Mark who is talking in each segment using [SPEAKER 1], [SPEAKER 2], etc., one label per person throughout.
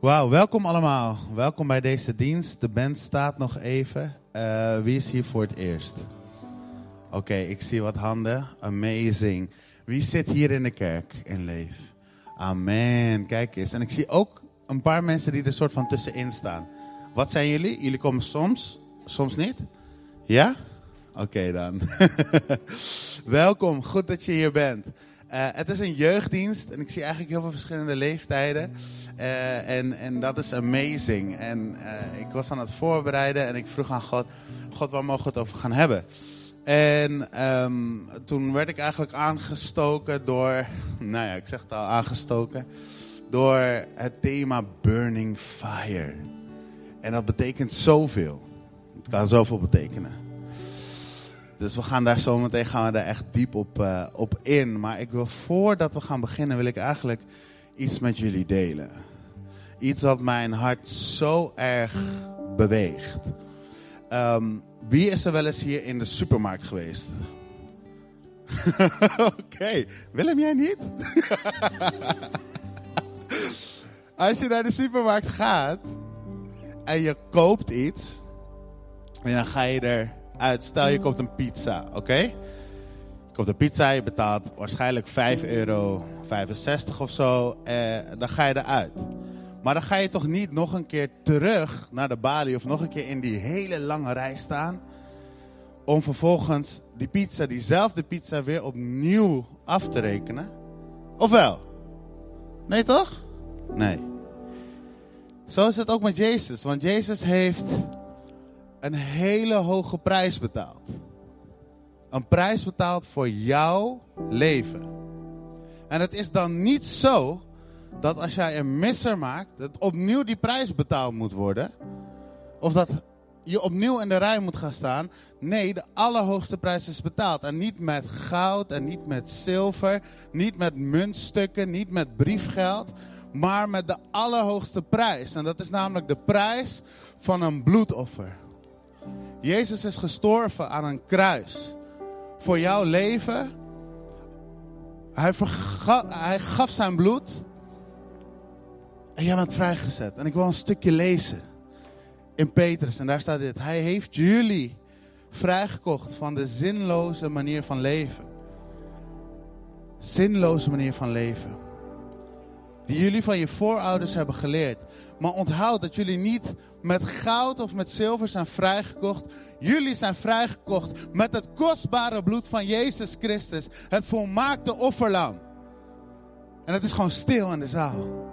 [SPEAKER 1] Wauw, welkom allemaal. Welkom bij deze dienst. De band staat nog even. Uh, wie is hier voor het eerst? Oké, ik zie wat handen. Amazing. Wie zit hier in de kerk in Leef? Amen. Kijk eens. En ik zie ook een paar mensen die er soort van tussenin staan. Wat zijn jullie? Jullie komen soms, soms niet? Ja? Oké dan. Welkom, goed dat je hier bent. Uh, het is een jeugddienst en ik zie eigenlijk heel veel verschillende leeftijden. Uh, en, en dat is amazing. En uh, ik was aan het voorbereiden en ik vroeg aan God, God waar mogen we het over gaan hebben? En um, toen werd ik eigenlijk aangestoken door, nou ja, ik zeg het al, aangestoken. Door het thema Burning Fire. En dat betekent zoveel. Het kan zoveel betekenen. Dus we gaan daar zo meteen gaan we daar echt diep op, uh, op in. Maar ik wil voordat we gaan beginnen, wil ik eigenlijk iets met jullie delen. Iets dat mijn hart zo erg beweegt. Um, wie is er wel eens hier in de supermarkt geweest? Oké. Willem, jij niet? Als je naar de supermarkt gaat en je koopt iets, en dan ga je eruit. Stel je koopt een pizza, oké? Je koopt een pizza, je betaalt waarschijnlijk 5,65 euro of zo, en dan ga je eruit. Maar dan ga je toch niet nog een keer terug naar de balie of nog een keer in die hele lange rij staan. Om vervolgens die pizza, diezelfde pizza, weer opnieuw af te rekenen? Of wel? Nee toch? Nee. Zo is het ook met Jezus. Want Jezus heeft een hele hoge prijs betaald. Een prijs betaald voor jouw leven. En het is dan niet zo dat als jij een misser maakt, dat opnieuw die prijs betaald moet worden. Of dat je opnieuw in de rij moet gaan staan. Nee, de allerhoogste prijs is betaald. En niet met goud en niet met zilver, niet met muntstukken, niet met briefgeld. Maar met de allerhoogste prijs. En dat is namelijk de prijs van een bloedoffer. Jezus is gestorven aan een kruis. Voor jouw leven. Hij, hij gaf zijn bloed. En jij bent vrijgezet. En ik wil een stukje lezen. In Petrus. En daar staat dit. Hij heeft jullie vrijgekocht van de zinloze manier van leven. Zinloze manier van leven. Die jullie van je voorouders hebben geleerd. Maar onthoud dat jullie niet met goud of met zilver zijn vrijgekocht. Jullie zijn vrijgekocht met het kostbare bloed van Jezus Christus. Het volmaakte offerlam. En het is gewoon stil in de zaal.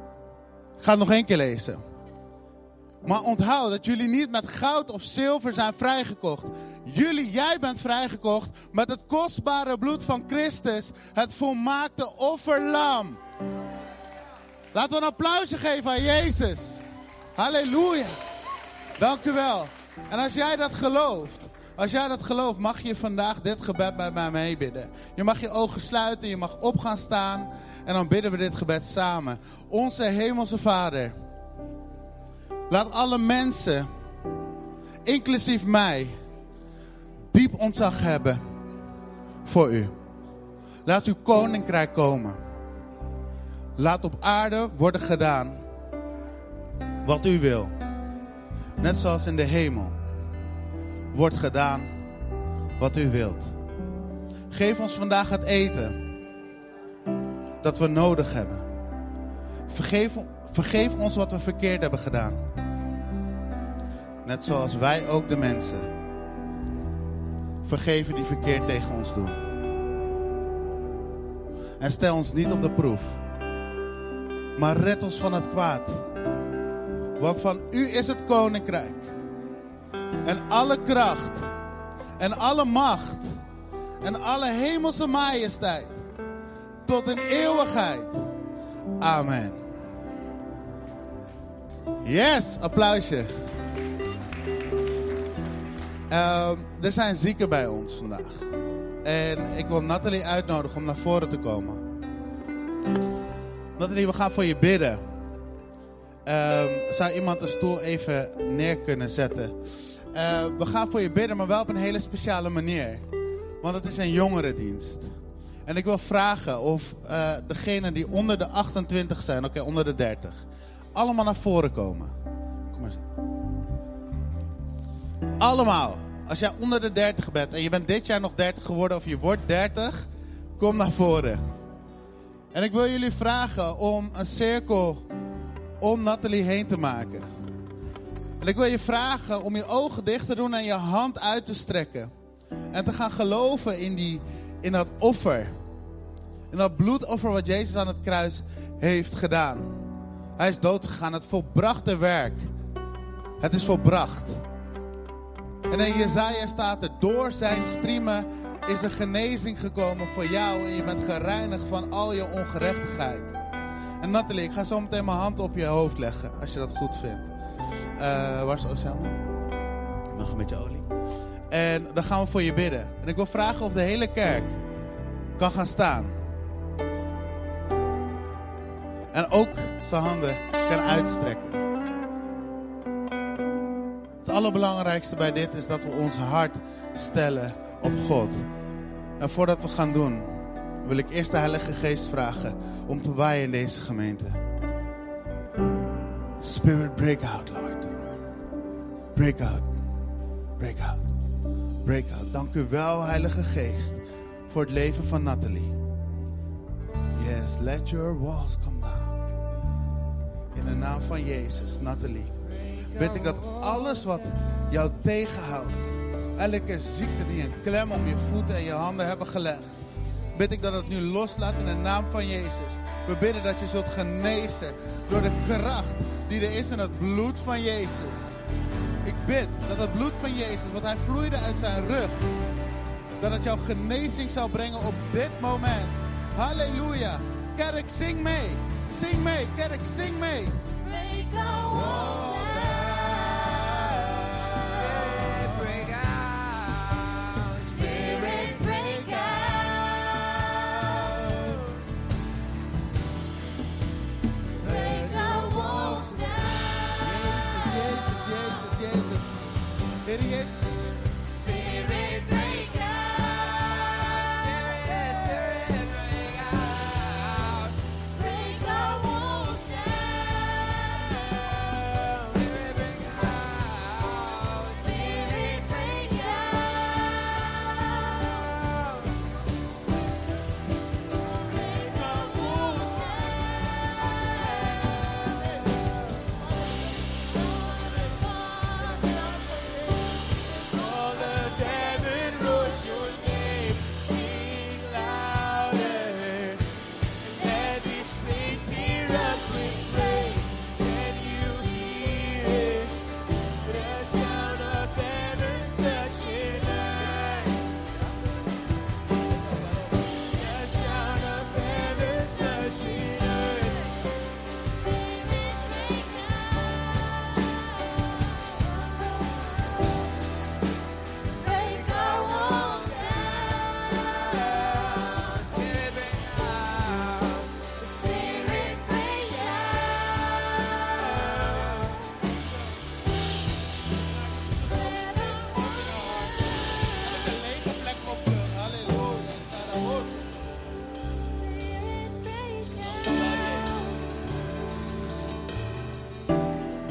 [SPEAKER 1] Ik ga nog één keer lezen. Maar onthoud dat jullie niet met goud of zilver zijn vrijgekocht. Jullie, jij bent vrijgekocht met het kostbare bloed van Christus. Het volmaakte offerlam. Laten we een applausje geven aan Jezus. Halleluja. Dank u wel. En als jij dat gelooft, als jij dat gelooft, mag je vandaag dit gebed bij mij meebidden. Je mag je ogen sluiten, je mag op gaan staan en dan bidden we dit gebed samen. Onze Hemelse Vader, laat alle mensen, inclusief mij, diep ontzag hebben voor u. Laat uw koninkrijk komen. Laat op aarde worden gedaan wat u wil. Net zoals in de hemel wordt gedaan wat u wilt. Geef ons vandaag het eten dat we nodig hebben. Vergeef, vergeef ons wat we verkeerd hebben gedaan. Net zoals wij ook de mensen vergeven die verkeerd tegen ons doen. En stel ons niet op de proef, maar red ons van het kwaad. Want van u is het koninkrijk. En alle kracht. En alle macht. En alle hemelse majesteit. Tot in eeuwigheid. Amen. Yes, applausje. Um, er zijn zieken bij ons vandaag. En ik wil Nathalie uitnodigen om naar voren te komen. Nathalie, we gaan voor je bidden. Um, zou iemand een stoel even neer kunnen zetten? Uh, we gaan voor je bidden, maar wel op een hele speciale manier. Want het is een jongerendienst. En ik wil vragen of uh, degenen die onder de 28 zijn, oké, onder de 30. allemaal naar voren komen. Kom maar zitten. Allemaal. Als jij onder de 30 bent en je bent dit jaar nog 30 geworden of je wordt 30, kom naar voren. En ik wil jullie vragen om een cirkel om Nathalie heen te maken. En ik wil je vragen om je ogen dicht te doen en je hand uit te strekken. En te gaan geloven in, die, in dat offer. In dat bloedoffer wat Jezus aan het kruis heeft gedaan. Hij is doodgegaan, het volbrachte werk. Het is volbracht. En in Jezaja staat er, door zijn striemen is er genezing gekomen voor jou. En je bent gereinigd van al je ongerechtigheid. En Nathalie, ik ga zo meteen mijn hand op je hoofd leggen, als je dat goed vindt. Uh, waar is Oceaan? Nog een beetje olie. En dan gaan we voor je bidden. En ik wil vragen of de hele kerk kan gaan staan. En ook zijn handen kan uitstrekken. Het allerbelangrijkste bij dit is dat we ons hart stellen op God. En voordat we gaan doen, wil ik eerst de Heilige Geest vragen om te waaien in deze gemeente. Spirit, break out, Lord. Break out. Break out. Break out. Dank u wel, Heilige Geest, voor het leven van Nathalie. Yes, let your walls come down. In de naam van Jezus, Nathalie. Bid ik dat alles wat jou tegenhoudt, elke ziekte die een klem om je voeten en je handen hebben gelegd, bid ik dat het nu loslaat in de naam van Jezus. We bidden dat je zult genezen door de kracht die er is in het bloed van Jezus. Ik bid dat het bloed van Jezus, wat hij vloeide uit zijn rug, dat het jouw genezing zal brengen op dit moment. Halleluja. Kerk, zing mee. Zing mee. Kerk, zing mee.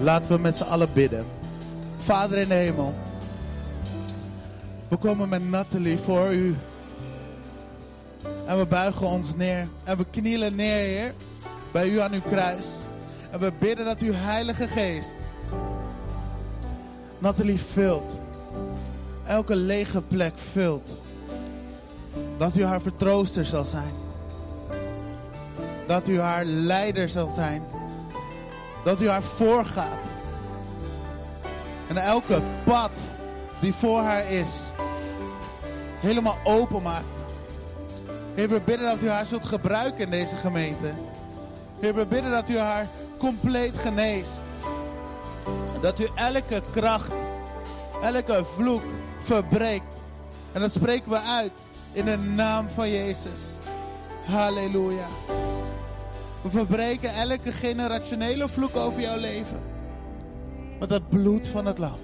[SPEAKER 1] Laten we met z'n allen bidden. Vader in de hemel. We komen met Nathalie voor u. En we buigen ons neer. En we knielen neer, Heer. Bij u aan uw kruis. En we bidden dat uw Heilige Geest. Nathalie vult. Elke lege plek vult. Dat u haar vertrooster zal zijn. Dat u haar leider zal zijn. Dat u haar voorgaat. En elke pad die voor haar is, helemaal open maakt. Heer, we bidden dat u haar zult gebruiken in deze gemeente. Heer, we bidden dat u haar compleet geneest. Dat u elke kracht, elke vloek verbreekt. En dat spreken we uit in de naam van Jezus. Halleluja. We verbreken elke generationele vloek over jouw leven. Met het bloed van het lam.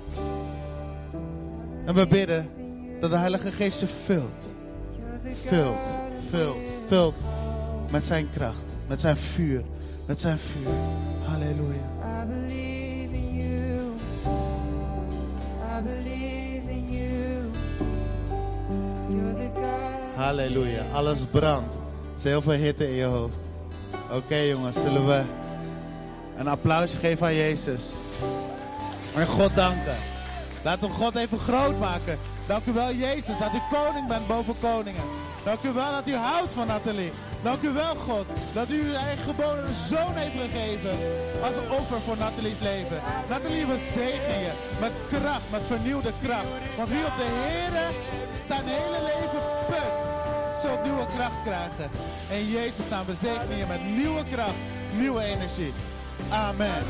[SPEAKER 1] En we bidden dat de Heilige Geest je vult. Vult, vult, vult. Met zijn kracht, met zijn vuur, met zijn vuur. Halleluja. Halleluja. Alles brandt. Er is heel veel hitte in je hoofd. Oké jongens, zullen we een applausje geven aan Jezus. En God danken. Laten we God even groot maken. Dank u wel Jezus dat u koning bent boven koningen. Dank u wel dat u houdt van Nathalie. Dank u wel God dat u uw eigen geboren zoon heeft gegeven als offer voor Nathalie's leven. Nathalie, we zegenen je met kracht, met vernieuwde kracht. Want wie op de Heer zijn hele leven put, zult nieuwe kracht krijgen. En Jezus naam, we zegenen je met nieuwe kracht, nieuwe energie. Amen.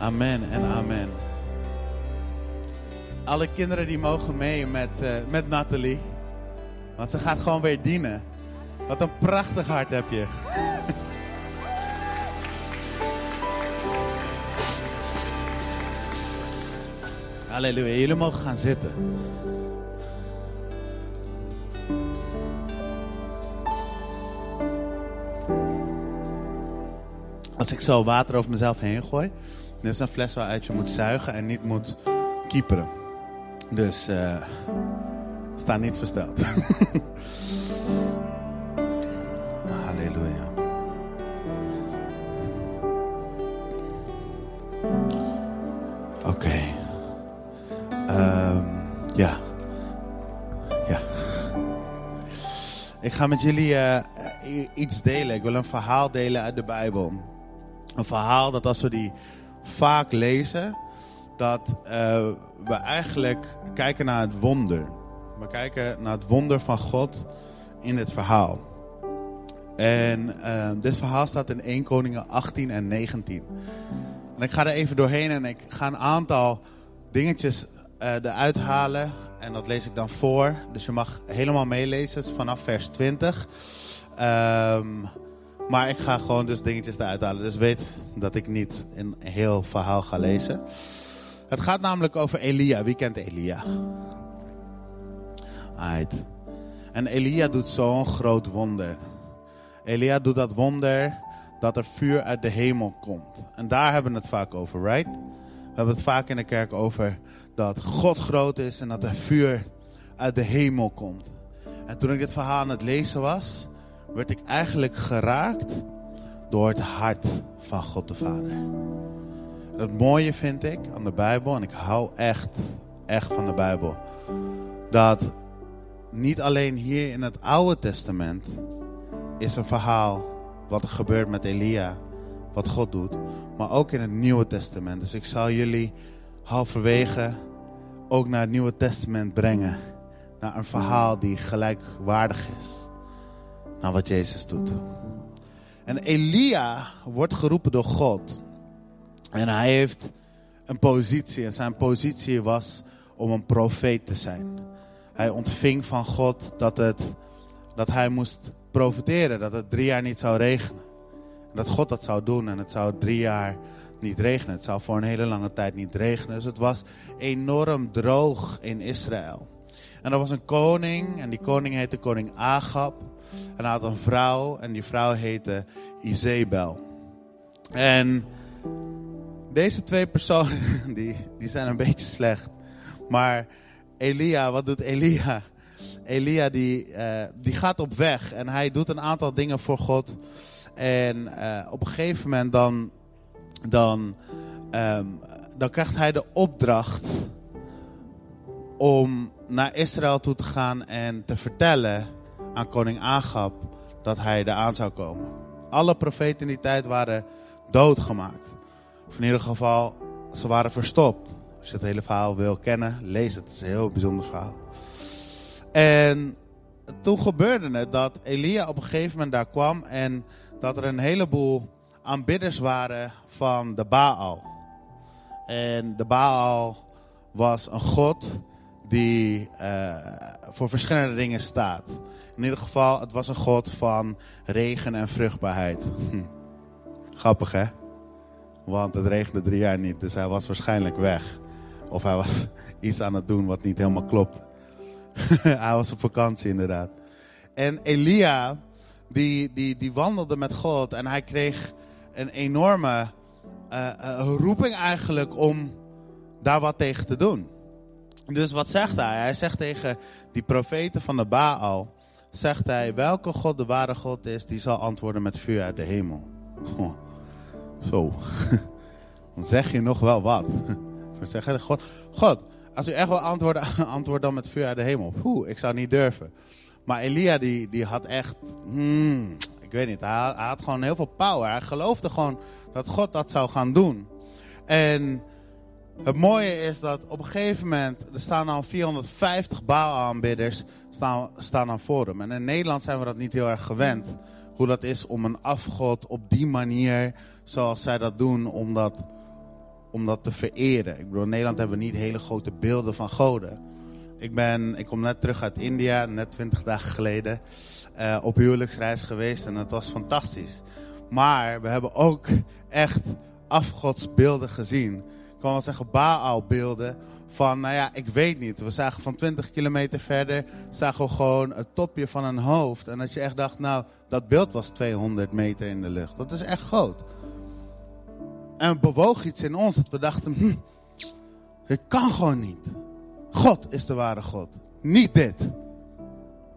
[SPEAKER 1] Amen en amen. Alle kinderen die mogen mee met, eh, met Nathalie. Want ze gaat gewoon weer dienen. Wat een prachtig hart heb je. Halleluja. Jullie mogen gaan zitten. Als ik zo water over mezelf heen gooi, dit is een fles waaruit je moet zuigen en niet moet kieperen. Dus eh sta niet versteld. ga met jullie eh, iets delen. Ik wil een verhaal delen uit de Bijbel. Een verhaal dat als we die vaak lezen, dat eh, we eigenlijk kijken naar het wonder. We kijken naar het wonder van God in dit verhaal. En eh, dit verhaal staat in 1 Koningen 18 en 19. En ik ga er even doorheen en ik ga een aantal dingetjes eruit halen. En dat lees ik dan voor. Dus je mag helemaal meelezen vanaf vers 20. Ehm, maar ik ga gewoon dus dingetjes eruit halen. Dus weet dat ik niet een heel verhaal ga lezen. Het gaat namelijk over Elia. Wie kent Elia? En Elia doet zo'n groot wonder. Elia doet dat wonder dat er vuur uit de hemel komt. En daar hebben we het vaak over, right? We hebben het vaak in de kerk over dat God groot is en dat er vuur uit de hemel komt. En toen ik dit verhaal aan het lezen was, werd ik eigenlijk geraakt door het hart van God de Vader. Het mooie vind ik aan de Bijbel, en ik hou echt, echt van de Bijbel, dat niet alleen hier in het Oude Testament is een verhaal wat er gebeurt met Elia, wat God doet, maar ook in het Nieuwe Testament. Dus ik zal jullie halverwege ook naar het Nieuwe Testament brengen, naar een verhaal die gelijkwaardig is naar wat Jezus doet. En Elia wordt geroepen door God. En hij heeft een positie. En zijn positie was om een profeet te zijn. Hij ontving van God dat, het, dat hij moest profiteren. Dat het drie jaar niet zou regenen. En dat God dat zou doen. En het zou drie jaar niet regenen. Het zou voor een hele lange tijd niet regenen. Dus het was enorm droog in Israël. En er was een koning. En die koning heette koning Agab. En hij had een vrouw. En die vrouw heette Izebel. En deze twee personen, die, die zijn een beetje slecht. Maar Elia, wat doet Elia? Elia die, eh, die gaat op weg en hij doet een aantal dingen voor God. En eh, op een gegeven moment dan, dan, ehm, dan krijgt hij de opdracht om naar Israël toe te gaan en te vertellen aan koning Agab dat hij eraan zou komen. Alle profeten in die tijd waren doodgemaakt. Of in ieder geval, ze waren verstopt. Als je het hele verhaal wil kennen, lees het. Het is een heel bijzonder verhaal. En toen gebeurde het dat Elia op een gegeven moment daar kwam en dat er een heleboel aanbidders waren van de Baal. En de Baal was een god die eh, voor verschillende dingen staat. In ieder geval, het was een god van regen en vruchtbaarheid. Hm. Grappig hè? Want het regende drie jaar niet, dus hij was waarschijnlijk weg. Of hij was iets aan het doen wat niet helemaal klopt. hij was op vakantie inderdaad. En Elia, die, die, die wandelde met God en hij kreeg een enorme eh, eh, roeping eigenlijk om daar wat tegen te doen. Dus wat zegt hij? Hij zegt tegen die profeten van de Baal, zegt hij, welke God de ware God is, die zal antwoorden met vuur uit de hemel. Zo, dan zeg je nog wel wat. We zeggen, God, God, als u echt wil antwoorden, antwoord dan met vuur uit de hemel. Oeh, ik zou niet durven. Maar Elia die, die had echt, hmm, ik weet niet, hij, had gewoon heel veel power. Hij geloofde gewoon dat God dat zou gaan doen. En het mooie is dat op een gegeven moment, er staan al 450 Baal-aanbidders staan, staan aan voor hem. En in Nederland zijn we dat niet heel erg gewend. Hoe dat is om een afgod op die manier, zoals zij dat doen, om dat, om dat te vereren. Ik bedoel, in Nederland hebben we niet hele grote beelden van goden. Ik, ben, ik kom net terug uit India, net 20 dagen geleden, uh, op huwelijksreis geweest en het was fantastisch. Maar we hebben ook echt afgodsbeelden gezien. Ik kan wel zeggen Baal-beelden van, nou ja, ik weet niet. We zagen van 20 kilometer verder, zagen we gewoon het topje van een hoofd. En dat je echt dacht, nou, dat beeld was 200 meter in de lucht. Dat is echt groot. En het bewoog iets in ons dat we dachten, hm, het kan gewoon niet. God is de ware God, niet dit.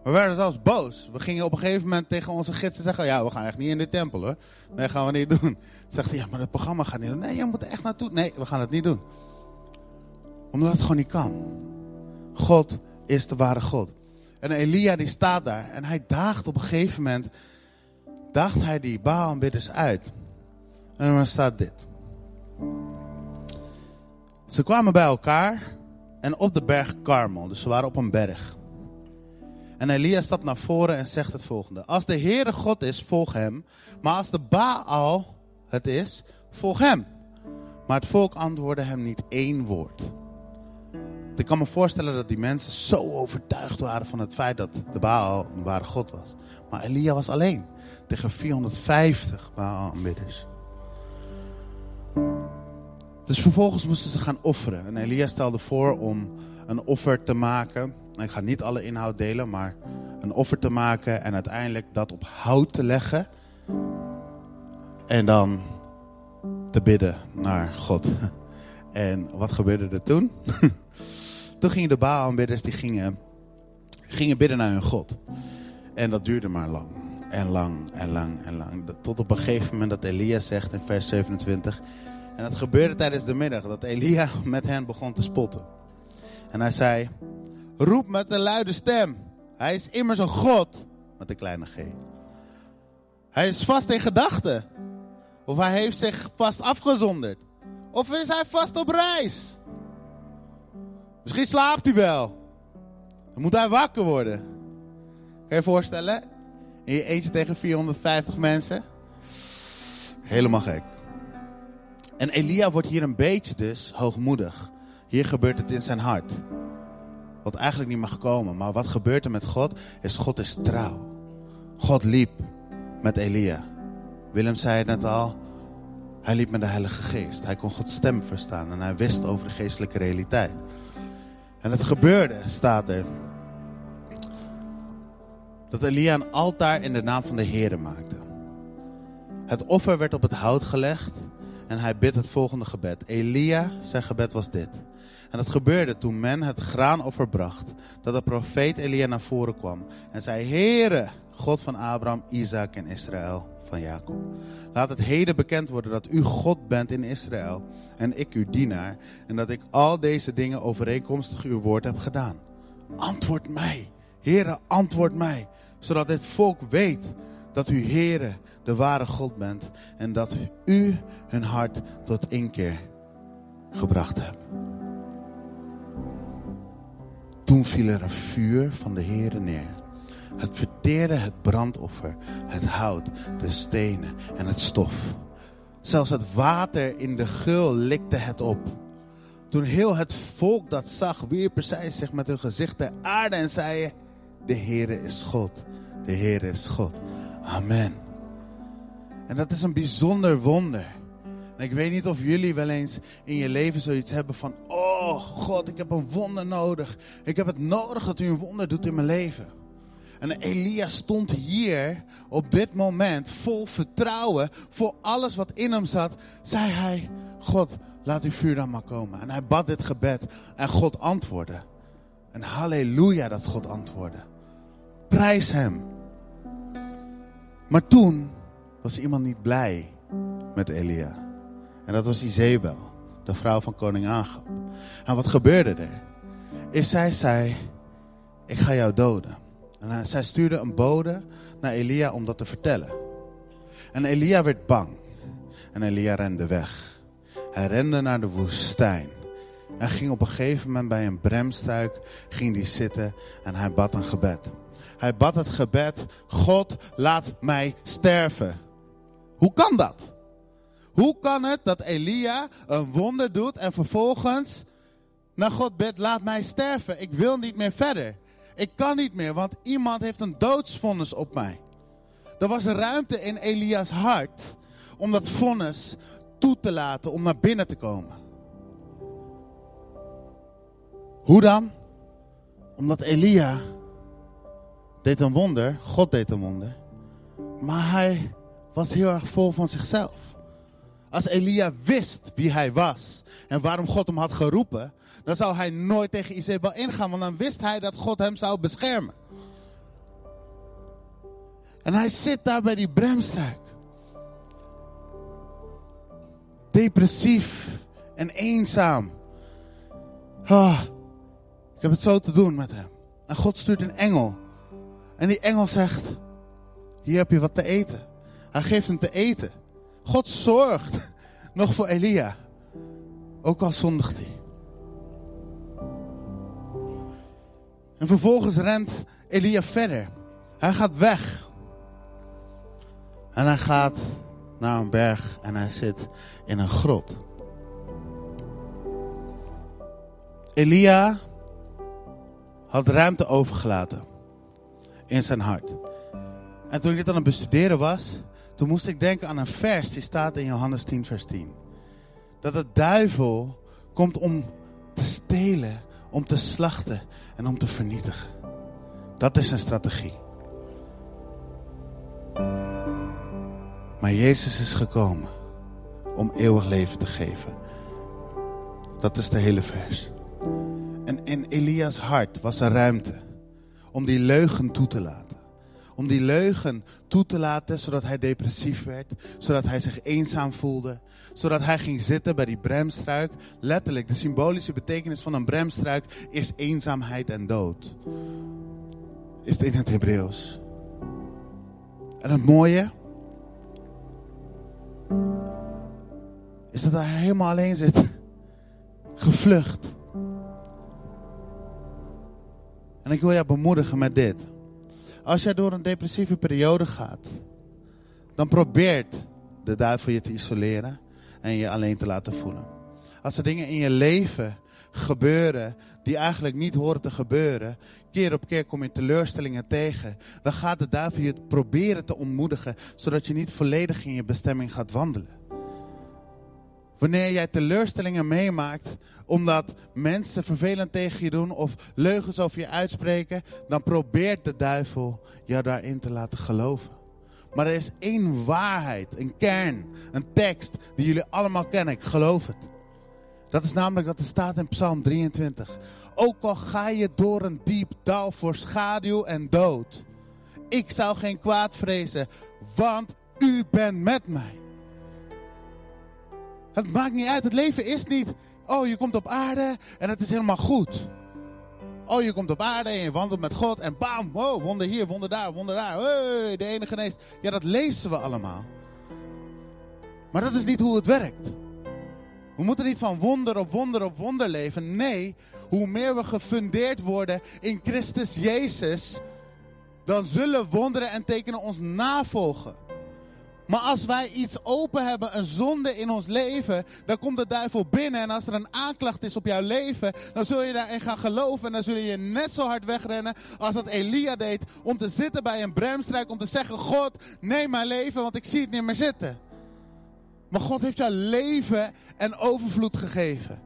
[SPEAKER 1] We werden zelfs boos. We gingen op een gegeven moment tegen onze gidsen zeggen: Ja, we gaan echt niet in de tempel hoor. Nee, gaan we niet doen. Zegt hij: Ja, maar het programma gaat niet doen. Nee, je moet er echt naartoe. Nee, we gaan het niet doen. Omdat het gewoon niet kan. God is de ware God. En Elia die staat daar en hij daagt op een gegeven moment. Daagt hij die Baalaanbidders uit. En dan staat dit. Ze kwamen bij elkaar en op de berg Karmel. Dus ze waren op een berg. En Elia stapt naar voren en zegt het volgende. Als de Heere God is, volg hem. Maar als de Baal het is, volg hem. Maar het volk antwoordde hem niet één woord. Ik kan me voorstellen dat die mensen zo overtuigd waren van het feit dat de Baal een ware God was. Maar Elia was alleen tegen 450 Baal-aanbidders. Dus vervolgens moesten ze gaan offeren. En Elia stelde voor om een offer te maken. Ik ga niet alle inhoud delen, maar een offer te maken en uiteindelijk dat op hout te leggen. En dan te bidden naar God. En wat gebeurde er toen? toen gingen de Baal-aanbidders die gingen, gingen bidden naar hun God. En dat duurde maar lang. En lang en lang en lang. Tot op een gegeven moment dat Elia zegt in vers 27. En dat gebeurde tijdens de middag. Dat Elia met hen begon te spotten. En hij zei, roep met een luide stem. Hij is immers een God, met een kleine g. Hij is vast in gedachten. Of hij heeft zich vast afgezonderd. Of is hij vast op reis? Misschien slaapt hij wel. Dan moet hij wakker worden. Kan je je voorstellen? In je eentje tegen 450 mensen. Helemaal gek. En Elia wordt hier een beetje dus hoogmoedig. Hier gebeurt het in zijn hart. Wat eigenlijk niet mag komen. Maar wat gebeurt er met God? Is God is trouw. God liep met Elia. Willem zei het net al. Hij liep met de Heilige Geest. Hij kon Gods stem verstaan. En hij wist over de geestelijke realiteit. En het gebeurde, staat er. Dat Elia een altaar in de naam van de Heer maakte. Het offer werd op het hout gelegd. En hij bidt het volgende gebed. Elia, zijn gebed was dit. En het gebeurde toen men het graanoffer bracht, dat de profeet Elia naar voren kwam en zei, Heere, God van Abraham, Isaac en Israël van Jacob. Laat het heden bekend worden dat u God bent in Israël en ik uw dienaar en dat ik al deze dingen overeenkomstig uw woord heb gedaan. Antwoord mij, Heere, antwoord mij, zodat dit volk weet dat u Heere, de ware God bent en dat u hun hart tot inkeer gebracht hebt. Toen viel er een vuur van de Heere neer. Het verteerde het brandoffer, het hout, de stenen en het stof. Zelfs het water in de gul likte het op. Toen heel het volk dat zag, wierpen zij zich met hun gezicht ter aarde en zeiden: De Heere is God, de Heere is God. Amen. En dat is een bijzonder wonder. En ik weet niet of jullie wel eens in je leven zoiets hebben van: Oh, God, ik heb een wonder nodig. Ik heb het nodig dat u een wonder doet in mijn leven. En Elia stond hier op dit moment vol vertrouwen voor alles wat in hem zat. Zei hij, God, laat uw vuur dan maar komen. En hij bad dit gebed en God antwoordde. En halleluja dat God antwoordde. Prijs hem. Maar toen was iemand niet blij met Elia. En dat was Izebel, de vrouw van koning Agab. En wat gebeurde er? Is zij zei, ik ga jou doden. En zij stuurde een bode naar Elia om dat te vertellen. En Elia werd bang. En Elia rende weg. Hij rende naar de woestijn. Hij ging op een gegeven moment bij een bremstruik, ging die zitten en hij bad een gebed. Hij bad het gebed, God laat mij sterven. Hoe kan dat? Hoe kan het dat Elia een wonder doet en vervolgens naar God bidt, laat mij sterven. Ik wil niet meer verder. Ik kan niet meer, want iemand heeft een doodsvonnis op mij. Er was ruimte in Elia's hart om dat vonnis toe te laten, om naar binnen te komen. Hoe dan? Omdat Elia deed een wonder, God deed een wonder, maar hij was heel erg vol van zichzelf. Als Elia wist wie hij was en waarom God hem had geroepen, dan zou hij nooit tegen Izebel ingaan, want dan wist hij dat God hem zou beschermen. En hij zit daar bij die bremstruik. Depressief en eenzaam. Ah, ik heb het zo te doen met hem. En God stuurt een engel. En die engel zegt, hier heb je wat te eten. Hij geeft hem te eten. God zorgt nog voor Elia. Ook al zondigt hij. En vervolgens rent Elia verder. Hij gaat weg. En hij gaat naar een berg en hij zit in een grot. Elia had ruimte overgelaten in zijn hart. En toen ik dit aan het bestuderen was, toen moest ik denken aan een vers die staat in Johannes 10, vers 10. Dat de duivel komt om te stelen, om te slachten en om te vernietigen. Dat is zijn strategie. Maar Jezus is gekomen om eeuwig leven te geven. Dat is de hele vers. En in Elia's hart was er ruimte om die leugen toe te laten. Om die leugen toe te laten zodat hij depressief werd, zodat hij zich eenzaam voelde, zodat hij ging zitten bij die bremstruik. Letterlijk, de symbolische betekenis van een bremstruik is eenzaamheid en dood. Is het in het Hebreeuws. En het mooie is dat hij helemaal alleen zit, gevlucht. En ik wil jou bemoedigen met dit. Als jij door een depressieve periode gaat, dan probeert de duivel je te isoleren en je alleen te laten voelen. Als er dingen in je leven gebeuren die eigenlijk niet horen te gebeuren, keer op keer kom je teleurstellingen tegen, dan gaat de duivel je proberen te ontmoedigen, zodat je niet volledig in je bestemming gaat wandelen. Wanneer jij teleurstellingen meemaakt omdat mensen vervelend tegen je doen of leugens over je uitspreken, dan probeert de duivel jou daarin te laten geloven. Maar er is één waarheid, een kern, een tekst die jullie allemaal kennen. Ik geloof het. Dat is namelijk dat er staat in Psalm 23. Ook al ga je door een diep dal voor schaduw en dood. Ik zou geen kwaad vrezen, want u bent met mij. Het maakt niet uit. Het leven is niet, oh je komt op aarde en het is helemaal goed. Oh je komt op aarde en je wandelt met God en bam, wow, wonder hier, wonder daar, wonder daar. Hey, de ene geneest. Ja, dat lezen we allemaal. Maar dat is niet hoe het werkt. We moeten niet van wonder op wonder op wonder leven. Nee, hoe meer we gefundeerd worden in Christus Jezus, dan zullen wonderen en tekenen ons navolgen. Maar als wij iets open hebben, een zonde in ons leven, dan komt de duivel binnen. En als er een aanklacht is op jouw leven, dan zul je daarin gaan geloven. En dan zul je net zo hard wegrennen als dat Elia deed. Om te zitten bij een bremstruik, om te zeggen, God, neem mijn leven, want ik zie het niet meer zitten. Maar God heeft jou leven en overvloed gegeven.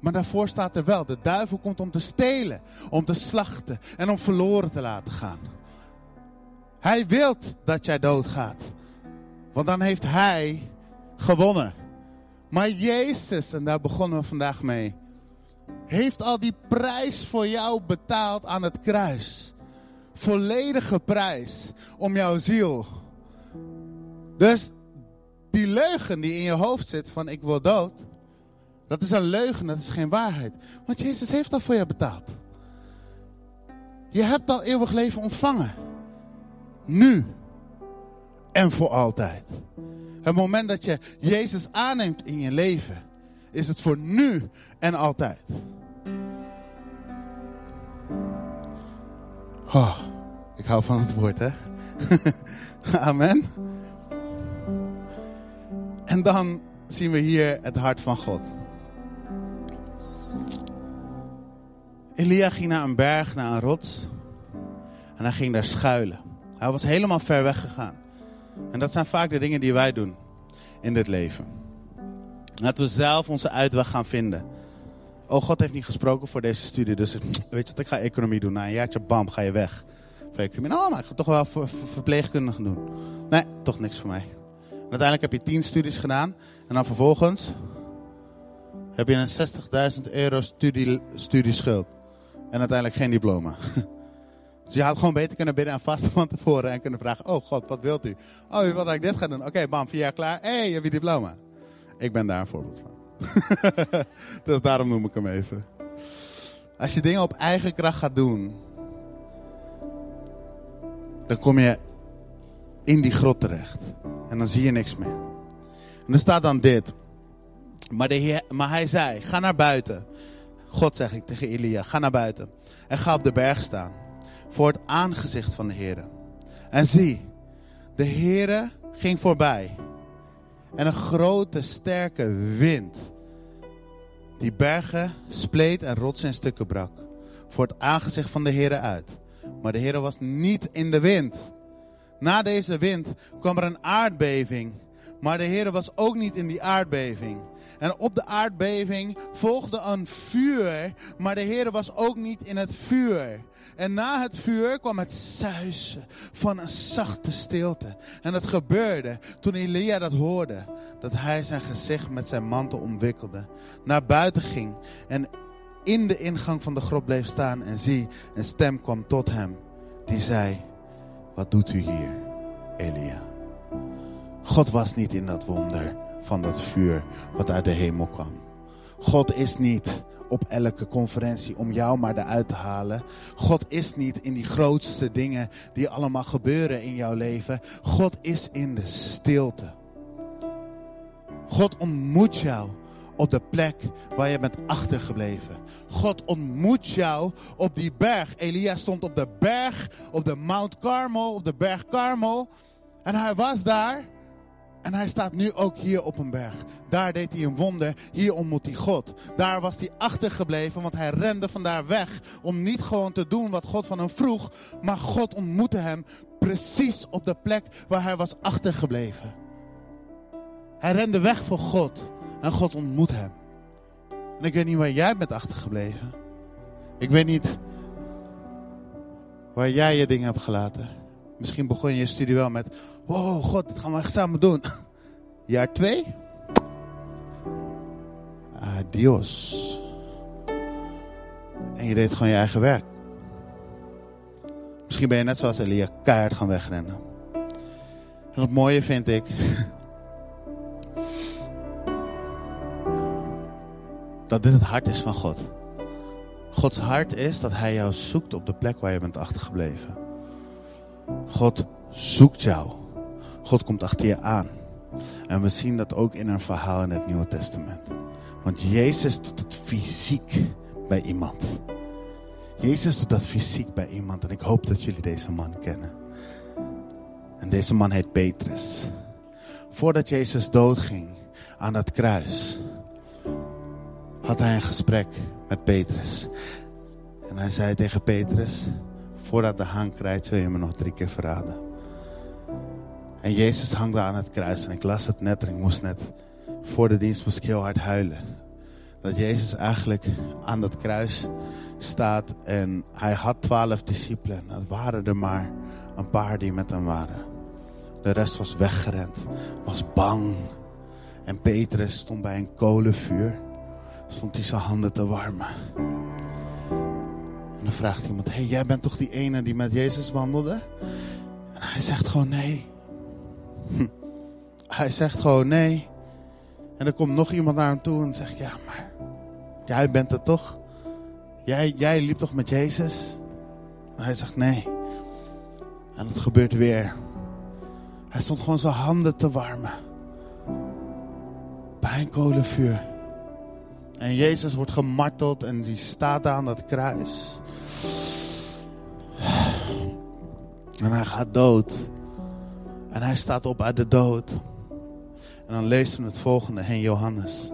[SPEAKER 1] Maar daarvoor staat er wel, de duivel komt om te stelen, om te slachten en om verloren te laten gaan. Hij wil dat jij doodgaat. Want dan heeft hij gewonnen. Maar Jezus, en daar begonnen we vandaag mee, heeft al die prijs voor jou betaald aan het kruis. Volledige prijs om jouw ziel. Dus die leugen die in je hoofd zit van ik wil dood, dat is een leugen, dat is geen waarheid. Want Jezus heeft al voor je betaald. Je hebt al eeuwig leven ontvangen. Nu en voor altijd. Het moment dat je Jezus aanneemt in je leven, is het voor nu en altijd. Oh, ik hou van het woord, hè? Amen. En dan zien we hier het hart van God. Elia ging naar een berg, naar een rots. En hij ging daar schuilen. Hij was helemaal ver weg gegaan. En dat zijn vaak de dingen die wij doen in dit leven. Laten we zelf onze uitweg gaan vinden. Oh, God heeft niet gesproken voor deze studie, dus weet je wat, ik ga economie doen. Na een jaartje, bam, ga je weg. Voor economie. Oh, maar ik ga toch wel voor verpleegkundige doen. Nee, toch niks voor mij. En uiteindelijk heb je tien studies gedaan. En dan vervolgens heb je een 60.000 euro studie, studieschuld. En uiteindelijk geen diploma. Dus je had gewoon beter kunnen bidden en vasten van tevoren en kunnen vragen: Oh God, wat wilt u? Oh, u wilt dat ik dit ga doen? Oké, bam, vier jaar klaar. Hé, hey, je hebt je diploma. Ik ben daar een voorbeeld van. dus daarom noem ik hem even. Als je dingen op eigen kracht gaat doen, dan kom je in die grot terecht. En dan zie je niks meer. En er staat dan dit. Maar, de maar hij zei: Ga naar buiten. God zeg ik tegen Elia: Ga naar buiten. En ga op de berg staan voor het aangezicht van de Heer. En zie, de Heer ging voorbij. En een grote, sterke wind, die bergen spleet en rotsen in stukken brak. Voor het aangezicht van de Heer uit. Maar de Heer was niet in de wind. Na deze wind kwam er een aardbeving. Maar de Heer was ook niet in die aardbeving. En op de aardbeving volgde een vuur, maar de Heer was ook niet in het vuur. En na het vuur kwam het suizen van een zachte stilte. En het gebeurde toen Elia dat hoorde, dat hij zijn gezicht met zijn mantel omwikkelde, naar buiten ging en in de ingang van de grot bleef staan. En zie, een stem kwam tot hem, die zei, wat doet u hier, Elia? God was niet in dat wonder van dat vuur wat uit de hemel kwam. God is niet op elke conferentie om jou maar eruit te halen. God is niet in die grootste dingen die allemaal gebeuren in jouw leven. God is in de stilte. God ontmoet jou op de plek waar je bent achtergebleven. God ontmoet jou op die berg. Elia stond op de berg, op de Mount Carmel, op de berg Carmel. En hij was daar en hij staat nu ook hier op een berg. Daar deed hij een wonder. Hier ontmoet hij God. Daar was hij achtergebleven, want hij rende vandaar weg. Om niet gewoon te doen wat God van hem vroeg. Maar God ontmoette hem precies op de plek waar hij was achtergebleven. Hij rende weg voor God. En God ontmoet hem. En ik weet niet waar jij bent achtergebleven. Ik weet niet waar jij je dingen hebt gelaten. Misschien begon je je studie wel met wow, God, dit gaan we echt samen doen. Jaar twee. Adios. En je deed gewoon je eigen werk. Misschien ben je net zoals Elia keihard gaan wegrennen. En het mooie vind ik. dat dit het hart is van God. Gods hart is dat hij jou zoekt op de plek waar je bent achtergebleven. God zoekt jou. God komt achter je aan. En we zien dat ook in een verhaal in het Nieuwe Testament. Want Jezus doet het fysiek bij iemand. Jezus doet dat fysiek bij iemand. En ik hoop dat jullie deze man kennen. En deze man heet Petrus. Voordat Jezus doodging aan dat kruis, had hij een gesprek met Petrus. En hij zei tegen Petrus: Voordat de haan krijgt, zul je me nog drie keer verraden. En Jezus hangde aan het kruis. En ik las het net en ik moest net, voor de dienst moest ik heel hard huilen. dat Jezus eigenlijk aan dat kruis staat en hij had twaalf discipelen. Het waren er maar een paar die met hem waren. De rest was weggerend, was bang. En Petrus stond bij een kolenvuur, stond hij zijn handen te warmen. En dan vraagt iemand, hé, hey, jij bent toch die ene die met Jezus wandelde? En hij zegt gewoon nee. Hm. Hij zegt gewoon nee. En er komt nog iemand naar hem toe en zegt, ja, maar jij bent het toch? Jij, jij liep toch met Jezus? En hij zegt nee. En het gebeurt weer. Hij stond gewoon zijn handen te warmen. Bij een kolenvuur. En Jezus wordt gemarteld en die staat aan dat kruis. En hij gaat dood. En hij staat op uit de dood. En dan lezen we het volgende in Johannes.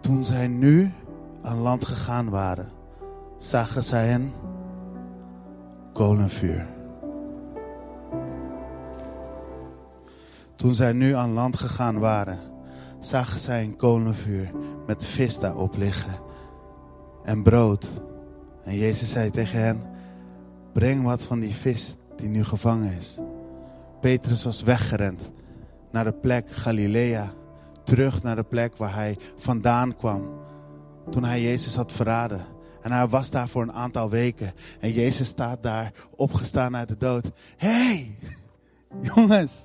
[SPEAKER 1] Toen zij nu aan land gegaan waren, zagen zij een kolenvuur. Toen zij nu aan land gegaan waren, zagen zij een kolenvuur met vis daarop liggen en brood. En Jezus zei tegen hen, breng wat van die vis die nu gevangen is. Petrus was weggerend naar de plek Galilea, terug naar de plek waar hij vandaan kwam toen hij Jezus had verraden. En hij was daar voor een aantal weken. En Jezus staat daar opgestaan uit de dood. hey, jongens.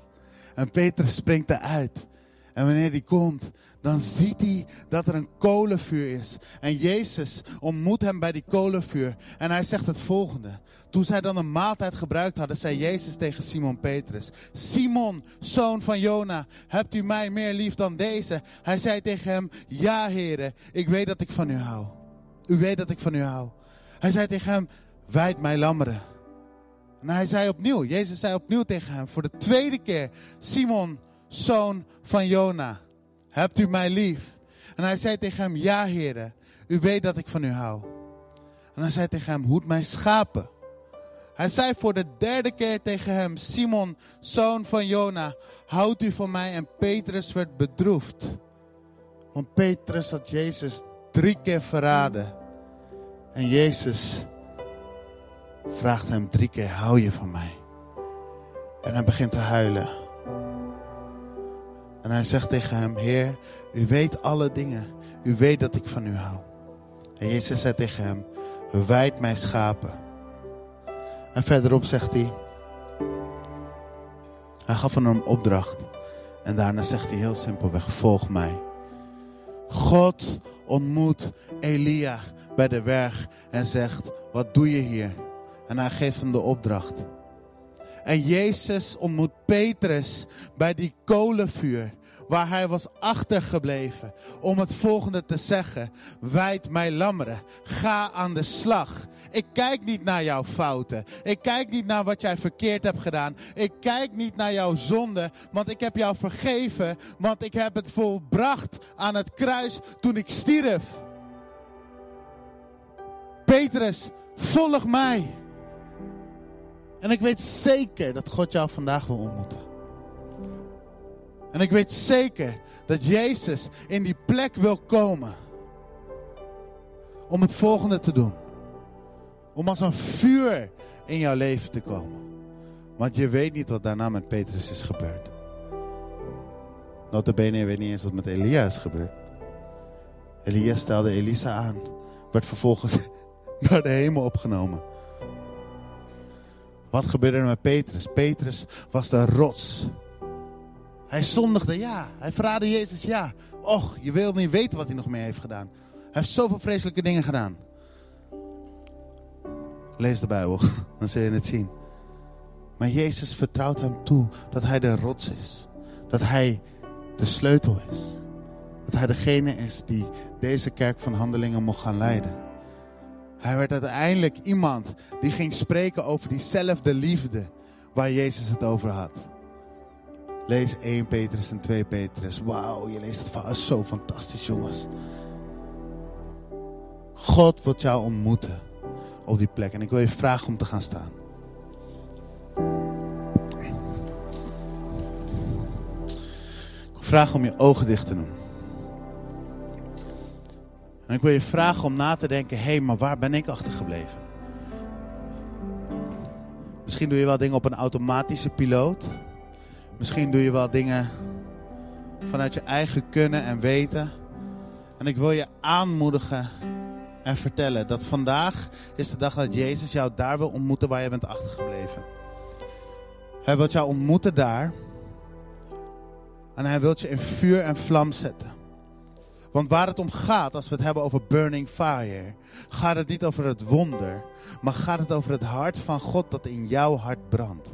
[SPEAKER 1] En Petrus springt eruit. En wanneer die komt, dan ziet hij dat er een kolenvuur is. En Jezus ontmoet hem bij die kolenvuur. En hij zegt het volgende. Toen zij dan een maaltijd gebruikt hadden, zei Jezus tegen Simon Petrus: Simon, zoon van Jona, hebt u mij meer lief dan deze? Hij zei tegen hem: Ja, heren, ik weet dat ik van u hou. U weet dat ik van u hou. Hij zei tegen hem: Wijd mij lammeren. En hij zei opnieuw, Jezus zei opnieuw tegen hem, voor de tweede keer: Simon, zoon van Jona, hebt u mij lief? En hij zei tegen hem: Ja, heren, u weet dat ik van u hou. En hij zei tegen hem: Hoed mijn schapen. Hij zei voor de derde keer tegen hem: Simon, zoon van Jona, houdt u van mij? En Petrus werd bedroefd. Want Petrus had Jezus drie keer verraden. En Jezus vraagt hem drie keer: Hou je van mij? En hij begint te huilen. En hij zegt tegen hem: Heer, u weet alle dingen. U weet dat ik van u hou. En Jezus zei tegen hem: Wijd mijn schapen. En verderop zegt hij: Hij gaf hem een opdracht. En daarna zegt hij heel simpelweg: Volg mij. God ontmoet Elia bij de weg en zegt: Wat doe je hier? En hij geeft hem de opdracht. En Jezus ontmoet Petrus bij die kolenvuur waar hij was achtergebleven om het volgende te zeggen: Wijd mij lammeren, ga aan de slag. Ik kijk niet naar jouw fouten. Ik kijk niet naar wat jij verkeerd hebt gedaan. Ik kijk niet naar jouw zonde, want ik heb jou vergeven, want ik heb het volbracht aan het kruis toen ik stierf. Petrus, volg mij. En ik weet zeker dat God jou vandaag wil ontmoeten. En ik weet zeker dat Jezus in die plek wil komen. Om het volgende te doen. Om als een vuur in jouw leven te komen. Want je weet niet wat daarna met Petrus is gebeurd. Notabene, weet niet eens wat met Elia is gebeurd. Elia stelde Elisa aan. Werd vervolgens naar de hemel opgenomen. Wat gebeurde er met Petrus? Petrus was de rots. Hij zondigde, ja. Hij verraadde Jezus, ja. Och, je wil niet weten wat hij nog meer heeft gedaan. Hij heeft zoveel vreselijke dingen gedaan. Lees de Bijbel, dan zul je het zien. Maar Jezus vertrouwt hem toe dat hij de rots is. Dat hij de sleutel is. Dat hij degene is die deze kerk van handelingen mocht gaan leiden. Hij werd uiteindelijk iemand die ging spreken over diezelfde liefde waar Jezus het over had. Lees 1 Petrus en 2 Petrus. Wauw, je leest het is zo fantastisch, jongens. God wil jou ontmoeten op die plek. En ik wil je vragen om te gaan staan. vragen om je ogen dicht te doen. En ik wil je vragen om na te denken: hé, maar waar ben ik achtergebleven? Misschien doe je wel dingen op een automatische piloot. Misschien doe je wel dingen vanuit je eigen kunnen en weten. En ik wil je aanmoedigen en vertellen dat vandaag is de dag dat Jezus jou daar wil ontmoeten waar je bent achtergebleven. Hij wil jou ontmoeten daar. En hij wil je in vuur en vlam zetten. Want waar het om gaat, als we het hebben over burning fire, gaat het niet over het wonder, maar gaat het over het hart van God dat in jouw hart brandt.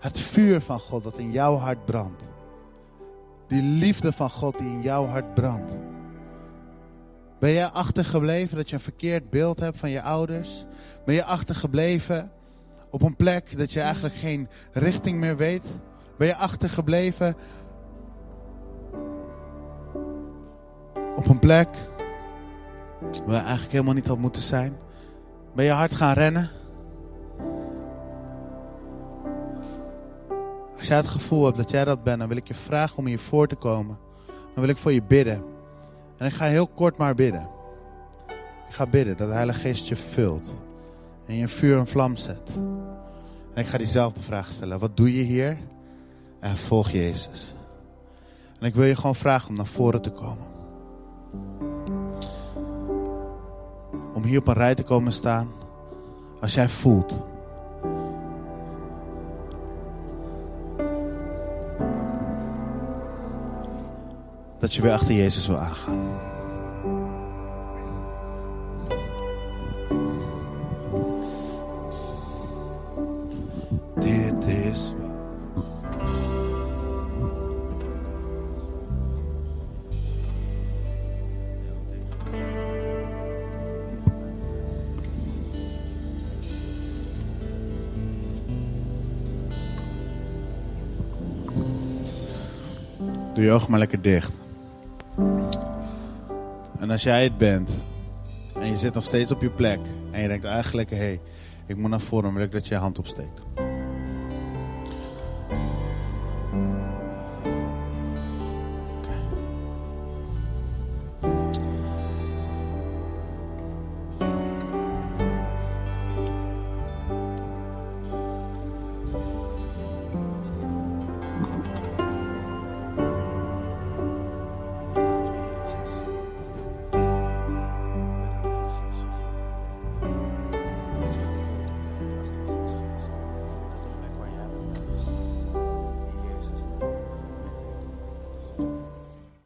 [SPEAKER 1] Het vuur van God dat in jouw hart brandt. Die liefde van God die in jouw hart brandt. Ben jij achtergebleven dat je een verkeerd beeld hebt van je ouders? Ben je achtergebleven op een plek dat je eigenlijk geen richting meer weet? Ben je achtergebleven op een plek waar je eigenlijk helemaal niet had moeten zijn? Ben je hard gaan rennen? Als jij het gevoel hebt dat jij dat bent, dan wil ik je vragen om hier voor te komen. Dan wil ik voor je bidden. En ik ga heel kort maar bidden. Ik ga bidden dat de Heilige Geest je vult. En je vuur en vlam zet. En ik ga diezelfde vraag stellen. Wat doe je hier? En volg Jezus. En ik wil je gewoon vragen om naar voren te komen. Om hier op een rij te komen staan. Als jij voelt. Dat je weer achter Jezus wil aangaan. Je ogen maar lekker dicht. En als jij het bent en je zit nog steeds op je plek en je denkt eigenlijk, hé, ik moet naar voren, wil ik dat je je hand opsteekt.